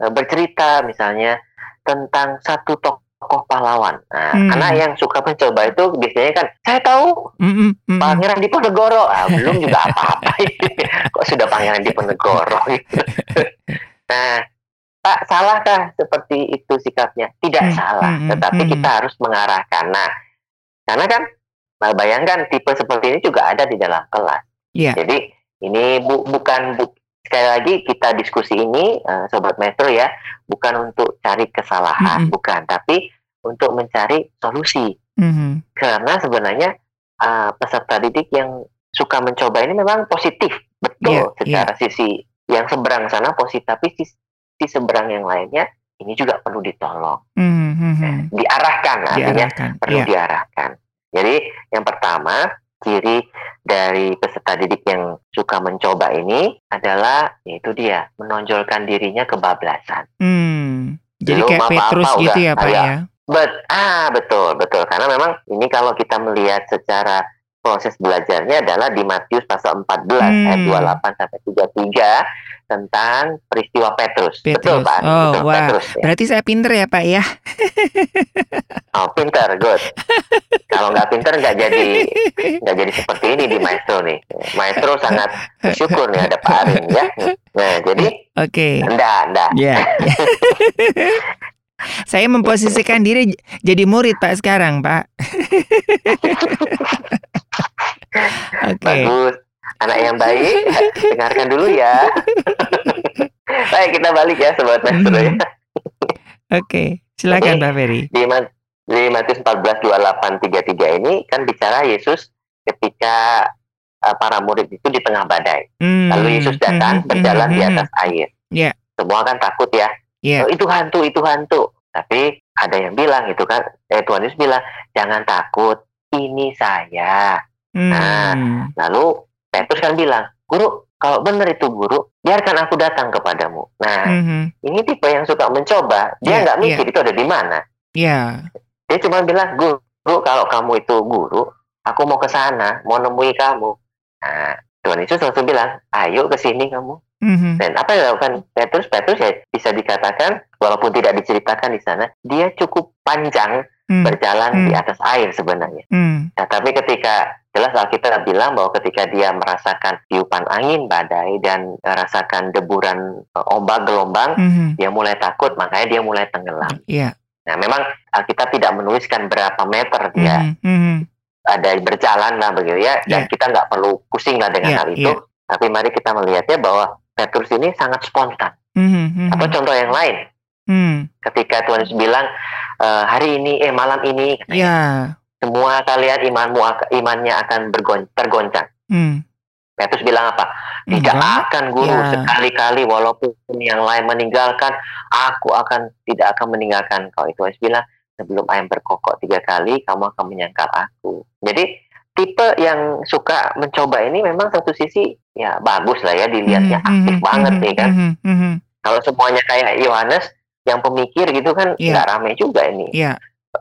uh, bercerita misalnya tentang satu tokoh pahlawan nah hmm. anak yang suka mencoba itu biasanya kan saya tahu mm -mm, mm Pangeran Diponegoro ah, belum juga apa-apa kok sudah Pangeran Diponegoro gitu. nah Pak salahkah seperti itu sikapnya tidak hmm, salah hmm, tetapi hmm. kita harus mengarahkan nah karena kan nah bayangkan tipe seperti ini juga ada di dalam kelas yeah. jadi ini bu, bukan bu, sekali lagi kita diskusi ini uh, sobat maestro ya bukan untuk cari kesalahan mm -hmm. bukan tapi untuk mencari solusi mm -hmm. karena sebenarnya uh, peserta didik yang suka mencoba ini memang positif betul yeah, secara yeah. sisi yang seberang sana positif tapi sisi, sisi seberang yang lainnya ini juga perlu ditolong mm -hmm. diarahkan artinya diarahkan. perlu yeah. diarahkan jadi yang pertama ciri dari peserta didik yang suka mencoba ini adalah yaitu dia menonjolkan dirinya kebablasan. Hmm, Jadi kayak apa -apa Petrus udah, gitu ya Pak ya? Bet, ah betul betul karena memang ini kalau kita melihat secara proses belajarnya adalah di Matius pasal 14 hmm. ayat 28 sampai 33 tentang peristiwa Petrus. Petrus. Betul Pak. Oh, betul, wah. Petrus, ya. Berarti saya pinter ya Pak ya. oh, pinter, good. Kalau nggak pinter nggak jadi nggak jadi seperti ini di Maestro nih. Maestro sangat bersyukur nih ada Pak Arin ya. Nah, jadi Oke. Okay. Enggak, enggak. Ya. Saya memposisikan diri jadi murid Pak sekarang, Pak. okay. Bagus. Anak yang baik, dengarkan dulu ya. baik, kita balik ya sobat maestro ya. Oke, okay. silakan Pak Ferry. Di, di Matius 14 28 33 ini kan bicara Yesus ketika uh, para murid itu di tengah badai. Hmm. Lalu Yesus datang hmm. berjalan hmm. di atas air. Yeah. Semua kan takut ya. Yeah. Oh, itu hantu, itu hantu. Tapi ada yang bilang itu kan, eh Tuhan Yesus bilang jangan takut, ini saya. Nah, hmm. Nah, lalu Petrus kan bilang, guru, kalau benar itu guru, biarkan aku datang kepadamu. Nah, hmm. ini tipe yang suka mencoba, dia iya, nggak yeah, mikir yeah. itu ada di mana. Iya. Yeah. Dia cuma bilang, guru, kalau kamu itu guru, aku mau ke sana, mau nemui kamu. Nah, Tuhan Yesus langsung bilang, ayo ke sini kamu. Mm-hmm. Dan apa yang dilakukan Petrus? Petrus ya bisa dikatakan, walaupun tidak diceritakan di sana, dia cukup panjang mm. berjalan mm. di atas air sebenarnya. Mm. Nah, tapi ketika jelas Alkitab bilang bahwa ketika dia merasakan tiupan angin badai dan merasakan deburan uh, ombak gelombang, mm-hmm. dia mulai takut, makanya dia mulai tenggelam. Yeah. Nah, memang Alkitab tidak menuliskan berapa meter dia mm-hmm. ada berjalan lah begitu ya, dan yeah. kita nggak perlu pusing lah dengan yeah, hal itu. Yeah. Tapi mari kita melihatnya bahwa Petrus ini sangat spontan. Mm-hmm. Atau contoh yang lain, mm. ketika Tuhan Yesus bilang e, hari ini, eh malam ini, yeah semua kalian imanmu imannya akan bergon, tergoncang. Hmm. Petrus bilang apa? Tidak Enggak. akan guru ya. sekali-kali walaupun yang lain meninggalkan, aku akan tidak akan meninggalkan kau. Itu harus bilang sebelum ayam berkokok tiga kali, kamu akan menyangkal aku. Jadi tipe yang suka mencoba ini memang satu sisi ya bagus lah ya dilihatnya mm -hmm, aktif mm -hmm, banget mm -hmm, nih kan. Mm -hmm. Kalau semuanya kayak Yohanes yang pemikir gitu kan iya. nggak yeah. rame juga ini. Yeah.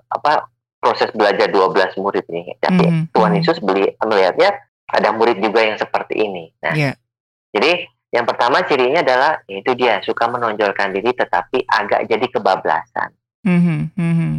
Apa proses belajar 12 murid nih. Tapi mm -hmm. Tuhan mhm. Yesus beli melihatnya ada murid juga yang seperti ini. Nah, yeah. jadi yang pertama cirinya adalah itu dia suka menonjolkan diri tetapi agak jadi kebablasan. Mm -hmm.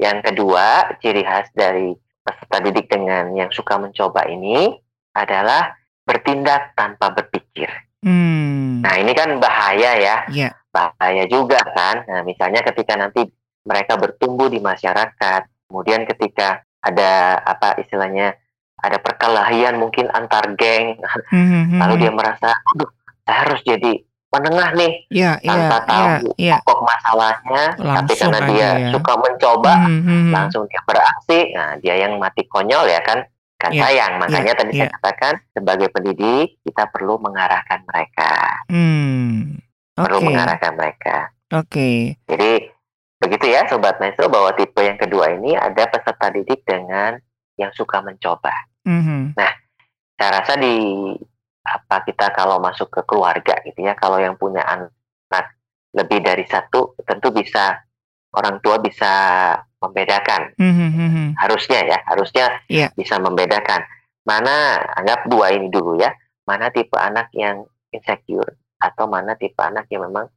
Yang kedua ciri khas dari peserta didik dengan yang suka mencoba ini adalah bertindak tanpa berpikir. Mm. Nah ini kan bahaya ya, yeah. bahaya juga kan. Nah misalnya ketika nanti mereka bertumbuh di masyarakat, Kemudian ketika ada apa istilahnya ada perkelahian mungkin antar geng, mm-hmm. lalu dia merasa, aduh, saya harus jadi menengah nih yeah, tanpa yeah, tahu yeah. pokok masalahnya, langsung tapi karena dia ya. suka mencoba, mm-hmm. langsung dia beraksi, nah dia yang mati konyol ya kan, kan yeah, sayang. Makanya yeah, tadi yeah. saya katakan sebagai pendidik kita perlu mengarahkan mereka, mm, okay. perlu mengarahkan mereka. Oke. Okay. Jadi Begitu ya Sobat Maestro bahwa tipe yang kedua ini ada peserta didik dengan yang suka mencoba. Mm-hmm. Nah, saya rasa di apa kita kalau masuk ke keluarga gitu ya, kalau yang punya anak lebih dari satu, tentu bisa orang tua bisa membedakan. Mm-hmm. Harusnya ya, harusnya yeah. bisa membedakan. Mana anggap dua ini dulu ya, mana tipe anak yang insecure atau mana tipe anak yang memang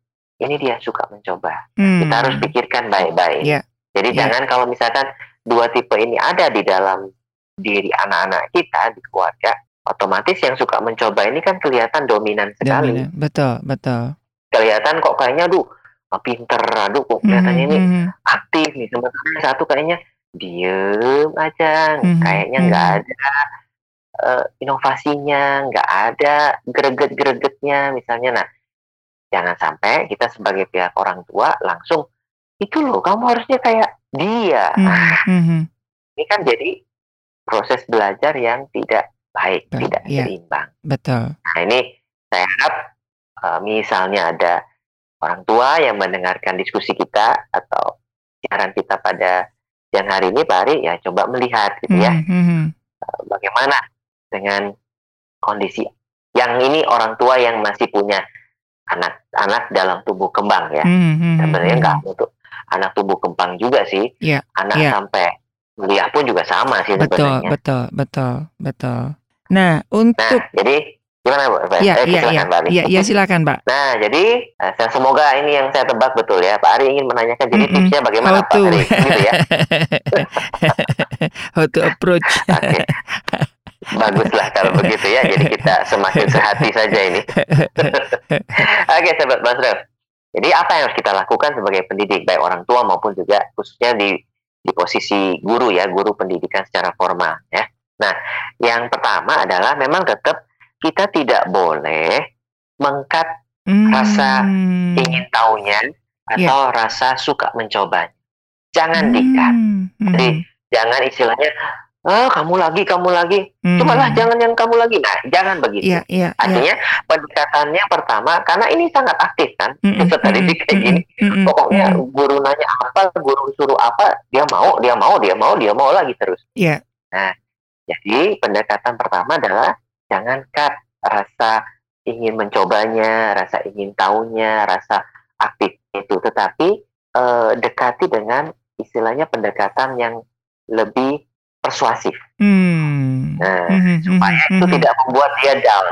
ini dia suka mencoba. Hmm. Kita harus pikirkan baik-baik. Yeah. Jadi yeah. jangan kalau misalkan dua tipe ini ada di dalam diri anak-anak kita di keluarga, otomatis yang suka mencoba ini kan kelihatan dominan sekali. Dominan. Betul, betul. Kelihatan kok kayaknya aduh pinter, aduh kok kelihatannya hmm, ini hmm. aktif nih. Sementara satu kayaknya diem aja, hmm, kayaknya hmm. nggak hmm. ada uh, inovasinya, nggak ada greget-gregetnya misalnya. Nah, Jangan sampai kita sebagai pihak orang tua langsung itu loh kamu harusnya kayak dia. Mm -hmm. Ini kan jadi proses belajar yang tidak baik, Betul. tidak yeah. seimbang. Betul. Nah ini saya harap uh, misalnya ada orang tua yang mendengarkan diskusi kita atau siaran kita pada siang hari ini Pak Ari ya coba melihat gitu ya mm -hmm. uh, bagaimana dengan kondisi yang ini orang tua yang masih punya anak-anak dalam tubuh kembang ya. Hmm, hmm, Sebenarnya enggak hmm. untuk anak tubuh kembang juga sih. Yeah, anak yeah. sampai kuliah pun juga sama sih betul, sebenarnya. Betul, betul, betul. Nah, untuk nah, jadi gimana Bu? Iya, eh, iya, iya. Iya, iya silakan, Pak. Nah, jadi eh, semoga ini yang saya tebak betul ya. Pak Ari ingin menanyakan jadi mm -mm. tipsnya bagaimana How Pak Ari gitu ya. How to approach. okay. Baguslah kalau begitu ya. Jadi kita semakin sehati saja ini. Oke, okay, sahabat Basrel. Jadi apa yang harus kita lakukan sebagai pendidik baik orang tua maupun juga khususnya di di posisi guru ya, guru pendidikan secara formal ya. Nah, yang pertama adalah memang tetap kita tidak boleh mengkat hmm. rasa ingin tahunya ya. atau yeah. rasa suka mencoba. Jangan hmm. dikat. Jadi hmm. jangan istilahnya ah kamu lagi kamu lagi hmm. cobalah jangan yang kamu lagi nah jangan begitu yeah, yeah, artinya yeah. pendekatannya pertama karena ini sangat aktif kan mm -hmm. tadi kayak mm -hmm. gini mm -hmm. pokoknya guru nanya apa guru suruh apa dia mau dia mau dia mau dia mau lagi terus yeah. nah jadi pendekatan pertama adalah jangan cut rasa ingin mencobanya rasa ingin tahunya rasa aktif itu tetapi eh, dekati dengan istilahnya pendekatan yang lebih persuasif. Hmm. Nah, hmm, hmm supaya hmm, itu hmm. tidak membuat dia down.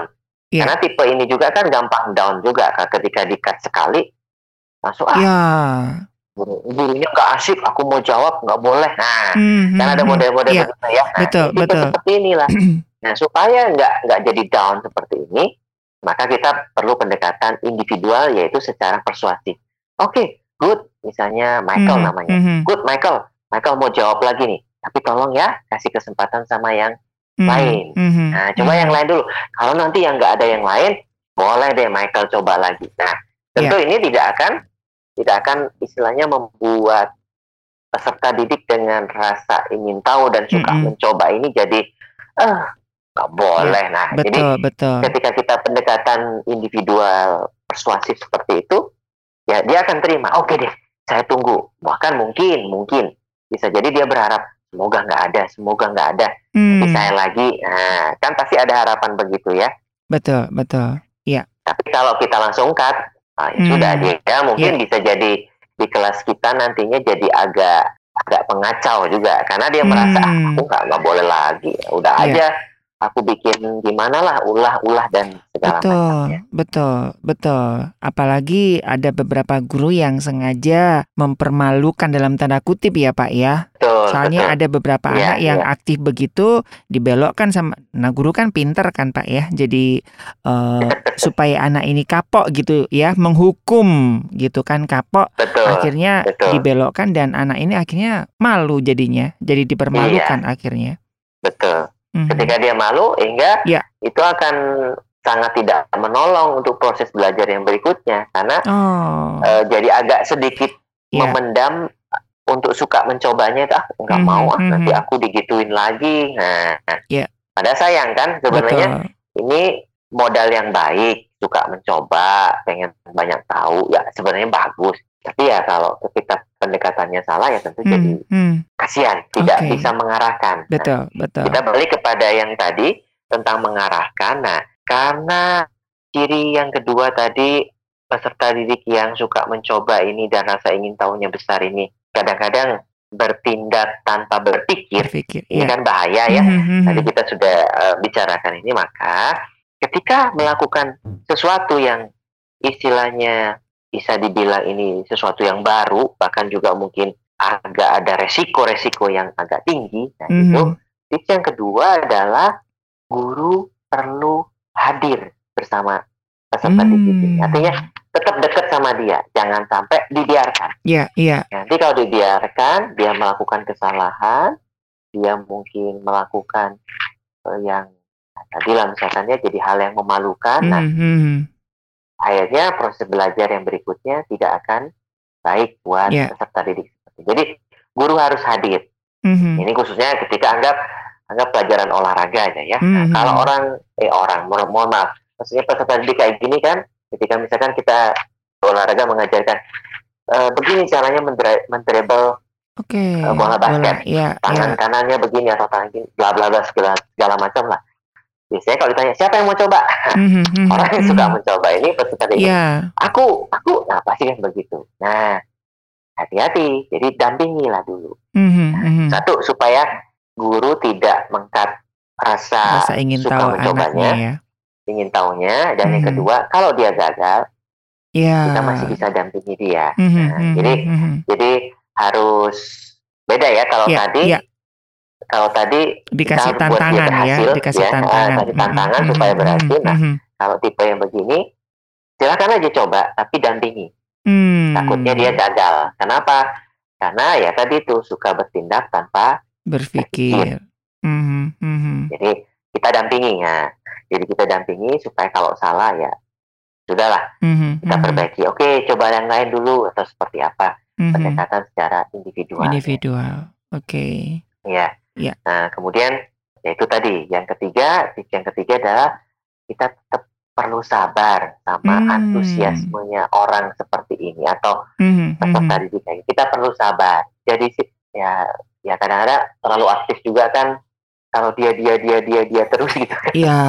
Yeah. Karena tipe ini juga kan gampang down juga kan ketika dikat sekali masuk ah. Yeah. Gurunya nggak asik, aku mau jawab nggak boleh. Nah, hmm, kan ada model-model yeah. begitu ya. Nah, betul, betul. seperti inilah. nah, supaya nggak nggak jadi down seperti ini, maka kita perlu pendekatan individual yaitu secara persuasif. Oke, okay, good. Misalnya Michael hmm, namanya. Hmm. Good Michael. Michael mau jawab lagi nih tapi tolong ya kasih kesempatan sama yang mm-hmm. lain. Mm-hmm. Nah, coba mm-hmm. yang lain dulu. Kalau nanti yang nggak ada yang lain, boleh deh Michael coba lagi. Nah, tentu yeah. ini tidak akan tidak akan istilahnya membuat peserta didik dengan rasa ingin tahu dan suka mm-hmm. mencoba ini jadi eh uh, nggak boleh. Yeah. Nah, betul, jadi betul. ketika kita pendekatan individual persuasif seperti itu, ya dia akan terima. Oke deh, saya tunggu. Bahkan mungkin mungkin bisa jadi dia berharap semoga nggak ada, semoga nggak ada. Hmm. saya lagi, nah, kan pasti ada harapan begitu ya. Betul, betul. Iya. Tapi kalau kita langsung cut, nah, ya hmm. sudah dia mungkin yeah. bisa jadi di kelas kita nantinya jadi agak agak pengacau juga karena dia merasa ah, hmm. aku nggak nggak boleh lagi, udah yeah. aja aku bikin gimana lah ulah-ulah dan segala betul, macamnya. Betul, betul. Apalagi ada beberapa guru yang sengaja mempermalukan dalam tanda kutip ya Pak ya. Betul, Soalnya betul. ada beberapa ya, anak yang ya. aktif begitu dibelokkan sama nah guru kan pinter kan Pak ya. Jadi uh, supaya anak ini kapok gitu ya, menghukum gitu kan kapok. Betul, akhirnya betul. dibelokkan dan anak ini akhirnya malu jadinya. Jadi dipermalukan iya. akhirnya. Betul. Mm-hmm. Ketika dia malu, hingga yeah. itu akan sangat tidak menolong untuk proses belajar yang berikutnya karena oh. uh, jadi agak sedikit yeah. memendam untuk suka mencobanya itu ah nggak mm-hmm. mau ah mm-hmm. nanti aku digituin lagi nah yeah. ada sayang kan sebenarnya ini modal yang baik suka mencoba pengen banyak tahu ya sebenarnya bagus tapi ya kalau kita pendekatannya salah ya tentu hmm, jadi hmm. kasihan, tidak okay. bisa mengarahkan. Betul, nah, betul. Kita balik kepada yang tadi tentang mengarahkan. Nah, karena ciri yang kedua tadi peserta didik yang suka mencoba ini dan rasa ingin tahunya besar ini kadang-kadang bertindak tanpa berpikir, berpikir ini ya. kan bahaya ya. Mm -hmm. Tadi kita sudah uh, bicarakan ini maka ketika melakukan sesuatu yang istilahnya bisa dibilang ini sesuatu yang baru, bahkan juga mungkin agak ada resiko-resiko yang agak tinggi. Nah, mm -hmm. itu tips yang kedua adalah guru perlu hadir bersama peserta mm -hmm. didik. Artinya tetap dekat sama dia, jangan sampai dibiarkan. Iya, yeah, iya. Yeah. Nanti kalau dibiarkan, dia melakukan kesalahan, dia mungkin melakukan uh, yang tadi lah misalkan dia jadi hal yang memalukan. -hmm. Nah, mm-hmm akhirnya proses belajar yang berikutnya tidak akan baik buat yeah. peserta didik. Jadi guru harus hadir. Mm-hmm. Ini khususnya ketika anggap anggap pelajaran olahraga aja ya. Mm-hmm. Nah, kalau orang eh orang mohon, mohon maaf, maksudnya peserta didik kayak gini kan, ketika misalkan kita olahraga mengajarkan e, begini caranya mendribble okay. uh, bola basket, bola, yeah, tangan yeah. kanannya begini atau tangan bla bla bla segala segala macam lah. Biasanya kalau ditanya siapa yang mau coba mm-hmm, orang yang suka mm-hmm. mencoba ini peserta didik yeah. aku aku nah pasti kan begitu nah hati-hati jadi dampingilah dulu mm-hmm, satu supaya guru tidak mengkat rasa, rasa ingin suka tahu mencobanya ya. ingin tahunya dan mm-hmm. yang kedua kalau dia gagal yeah. kita masih bisa dampingi dia mm-hmm, nah, jadi mm-hmm. jadi harus beda ya kalau yeah, tadi yeah kalau tadi dikasih tantangan ya, berhasil, ya, dikasih ya, tantangan, kasih tantangan mm -hmm. supaya berhasil. Nah, mm -hmm. kalau tipe yang begini, silakan aja coba, tapi dampingi. Mm. Takutnya dia gagal. Kenapa? Karena ya tadi tuh suka bertindak tanpa berpikir. Mm -hmm. Jadi kita dampingi ya. Jadi kita dampingi supaya kalau salah ya sudahlah mm -hmm. kita perbaiki. Oke, coba yang lain dulu atau seperti apa mm -hmm. pendekatan secara individual. Individual, oke. Okay. Ya. Ya. Nah, kemudian ya itu tadi. Yang ketiga, tips yang ketiga adalah kita tetap perlu sabar sama hmm. antusiasmenya orang seperti ini atau hmm. peserta hmm. didik. Kita perlu sabar. Jadi ya ya kadang-kadang terlalu aktif juga kan kalau dia dia dia dia dia terus gitu kan. Iya,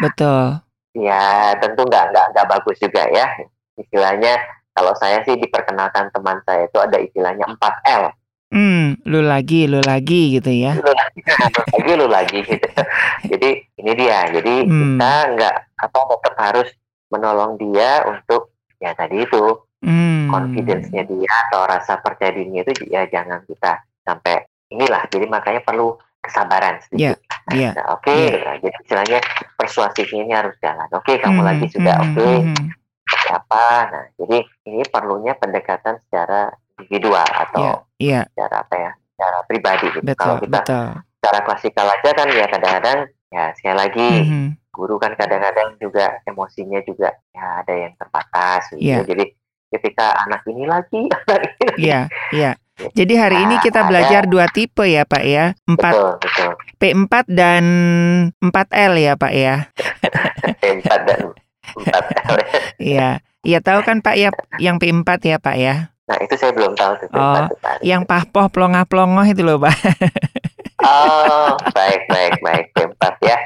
betul. ya tentu nggak nggak nggak bagus juga ya. Istilahnya kalau saya sih diperkenalkan teman saya itu ada istilahnya 4 L. Hmm, lu lagi, lu lagi gitu ya. Lu lagi, lu lagi, lu lagi gitu. Jadi ini dia. Jadi hmm. kita nggak apa tetap harus menolong dia untuk ya tadi itu hmm. confidence-nya dia atau rasa percaya dirinya itu ya jangan kita sampai inilah. Jadi makanya perlu kesabaran sedikit. Yeah, yeah, nah, Oke, okay. yeah. nah, jadi istilahnya persuasifnya ini harus jalan. Oke, okay, kamu hmm, lagi sudah hmm, oke. Okay. Hmm. Apa? Nah, jadi ini perlunya pendekatan secara individual atau yeah, yeah. secara apa ya secara pribadi gitu. Betul, Kalau kita betul. secara klasikal aja kan ya kadang-kadang ya sekali lagi mm -hmm. guru kan kadang-kadang juga emosinya juga ya ada yang terbatas gitu. Yeah. Jadi ketika anak ini lagi anak ini lagi. Iya, iya. Jadi hari nah, ini kita belajar dua tipe ya Pak ya. Empat betul, betul. P4 dan 4L ya Pak ya. P4 dan 4L. Iya. Iya tahu kan Pak ya yang P4 ya Pak ya. Nah itu saya belum tahu tuh. Oh, yang pahpoh pelongah pelongoh itu loh pak. Oh baik baik baik keempat ya.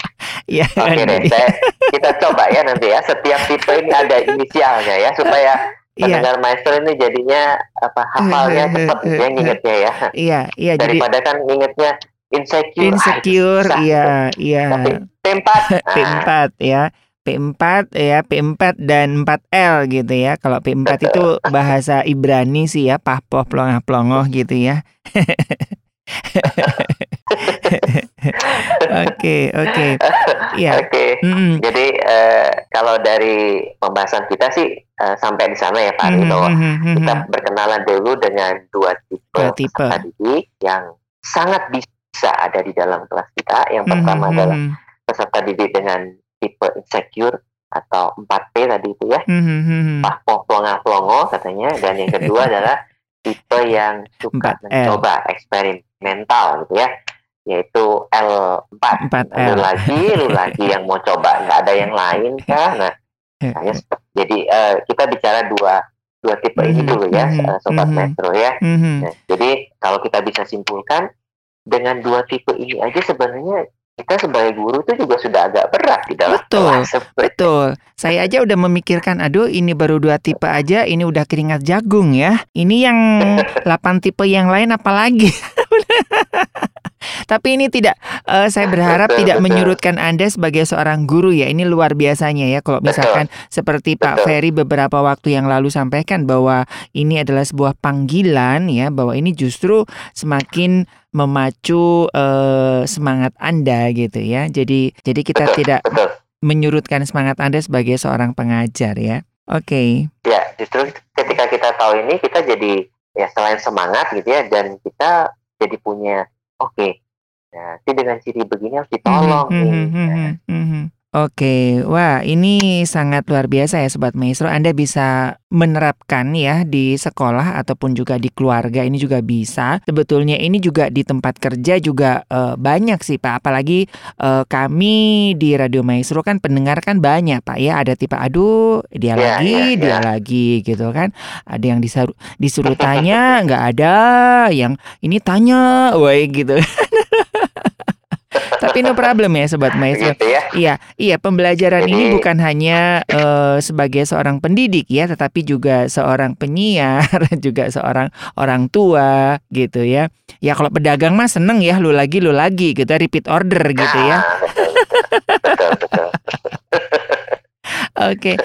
Iya. Oke deh, saya, kita coba ya nanti ya setiap tipe ini ada inisialnya ya supaya iya. pendengar maestro ini jadinya apa hafalnya cepat ya ngingetnya ya. Iya iya. Daripada jadi, kan ngingetnya insecure. Insecure, ah, iya iya. Tapi P4. P4 ya. P4 ya, P4 dan 4L gitu ya. Kalau P4 itu bahasa Ibrani sih ya, pahpoh plongah plongoh gitu ya. Oke, oke. Ya. Oke. Jadi uh, kalau dari pembahasan kita sih uh, sampai di sana ya Pak Ari, bahwa kita berkenalan dulu dengan dua tipe, dua tipe. didik yang sangat bisa ada di dalam kelas kita. Yang pertama adalah peserta didik dengan tipe insecure atau 4P tadi itu ya. Mm-hmm. Pahpoh pelongo pelongo katanya. Dan yang kedua adalah tipe yang suka mencoba eksperimental gitu ya. Yaitu L4. 4L. Lu lagi, lu lagi yang mau coba. Nggak ada yang lain kah? Nah, hanya jadi uh, kita bicara dua dua tipe mm-hmm. ini dulu ya, mm-hmm. sobat mm-hmm. metro ya. Mm-hmm. Nah, jadi kalau kita bisa simpulkan dengan dua tipe ini aja sebenarnya kita sebagai guru itu juga sudah agak berat di dalam betul, kelas. Betul. Saya aja udah memikirkan, aduh ini baru dua tipe aja, ini udah keringat jagung ya. Ini yang delapan tipe yang lain apalagi. Tapi ini tidak, uh, saya berharap betul, tidak betul. menyurutkan Anda sebagai seorang guru ya. Ini luar biasanya ya. Kalau misalkan betul. seperti Pak Ferry beberapa waktu yang lalu sampaikan bahwa ini adalah sebuah panggilan ya, bahwa ini justru semakin memacu uh, semangat Anda gitu ya. Jadi jadi kita betul, tidak betul. menyurutkan semangat Anda sebagai seorang pengajar ya. Oke. Okay. Ya, justru ketika kita tahu ini kita jadi ya selain semangat gitu ya dan kita jadi punya oke okay, ya, dengan ciri begini harus ditolong mm -hmm, nih. Mm -hmm, mm -hmm. Oke, wah ini sangat luar biasa ya Sobat Maestro. Anda bisa menerapkan ya di sekolah ataupun juga di keluarga ini juga bisa. Sebetulnya ini juga di tempat kerja juga uh, banyak sih Pak. Apalagi uh, kami di Radio Maestro kan pendengar kan banyak Pak ya. Ada tipe aduh dia yeah, lagi, yeah, dia yeah. lagi gitu kan. Ada yang disuruh, disuruh tanya nggak ada, yang ini tanya, woi gitu. Tapi no problem ya sobat maestro. Gitu ya. Iya, iya pembelajaran Jadi, ini bukan hanya uh, sebagai seorang pendidik ya, tetapi juga seorang penyiar, juga seorang orang tua gitu ya. Ya kalau pedagang mah seneng ya lu lagi lu lagi gitu repeat order gitu ya. Ah, betul, betul. Oke,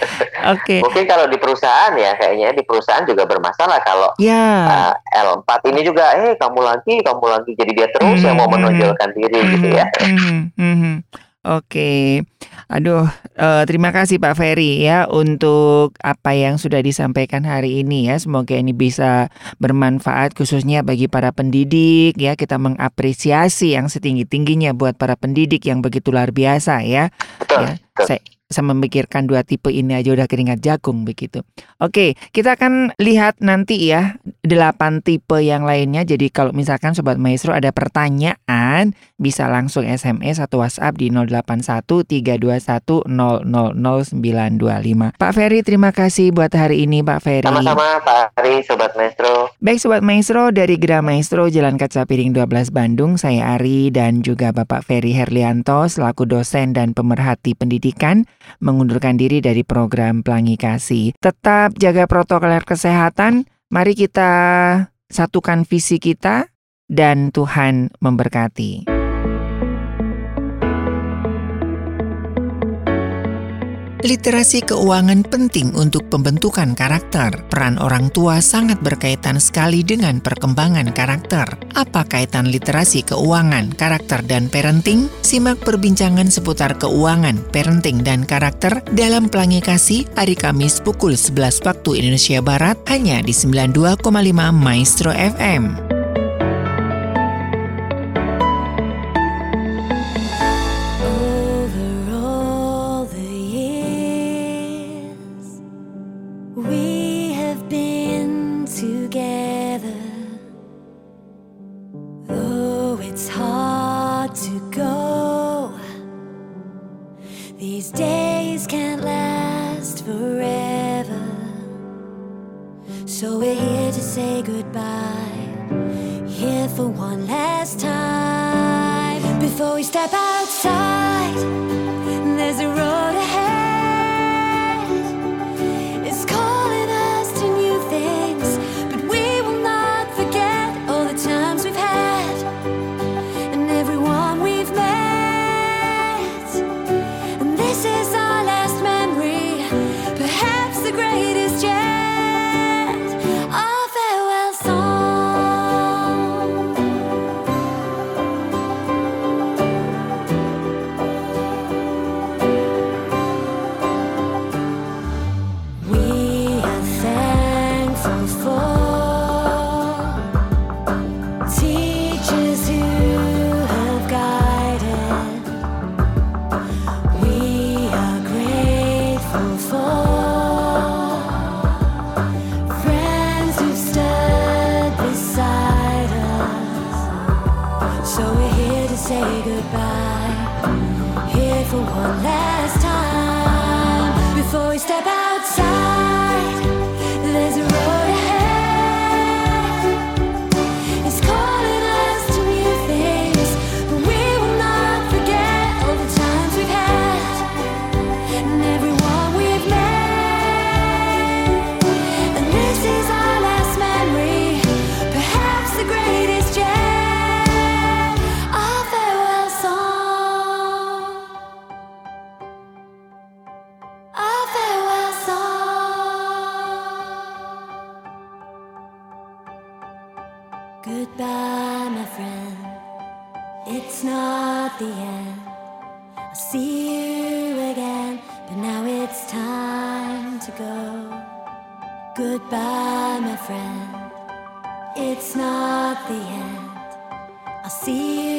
oke. Mungkin kalau di perusahaan ya, kayaknya di perusahaan juga bermasalah kalau ya. uh, L4 ini juga, eh kamu lagi, kamu lagi, jadi dia terus mm -hmm. yang mau mm-hmm. menonjolkan diri mm -hmm. gitu ya. Mm -hmm. Mm -hmm. Oke, aduh, uh, terima kasih Pak Ferry ya untuk apa yang sudah disampaikan hari ini ya. Semoga ini bisa bermanfaat khususnya bagi para pendidik ya. Kita mengapresiasi yang setinggi tingginya buat para pendidik yang begitu luar biasa ya. Betul. ya. Betul. Saya, saya memikirkan dua tipe ini aja udah keringat jagung begitu. Oke, kita akan lihat nanti ya delapan tipe yang lainnya. Jadi kalau misalkan Sobat Maestro ada pertanyaan, bisa langsung SMS atau WhatsApp di 081321000925. Pak Ferry, terima kasih buat hari ini Pak Ferry. Sama-sama Pak Ferry, Sobat Maestro. Baik Sobat Maestro, dari Gra Maestro Jalan Kaca Piring 12 Bandung, saya Ari dan juga Bapak Ferry Herlianto selaku dosen dan pemerhati pendidikan mengundurkan diri dari program Pelangi Kasih. Tetap jaga protokol kesehatan, mari kita satukan visi kita dan Tuhan memberkati. Literasi keuangan penting untuk pembentukan karakter. Peran orang tua sangat berkaitan sekali dengan perkembangan karakter. Apa kaitan literasi keuangan, karakter, dan parenting? Simak perbincangan seputar keuangan, parenting, dan karakter dalam Pelangi Kasih hari Kamis pukul 11 waktu Indonesia Barat hanya di 92,5 Maestro FM. Goodbye, my friend. It's not the end. I'll see you.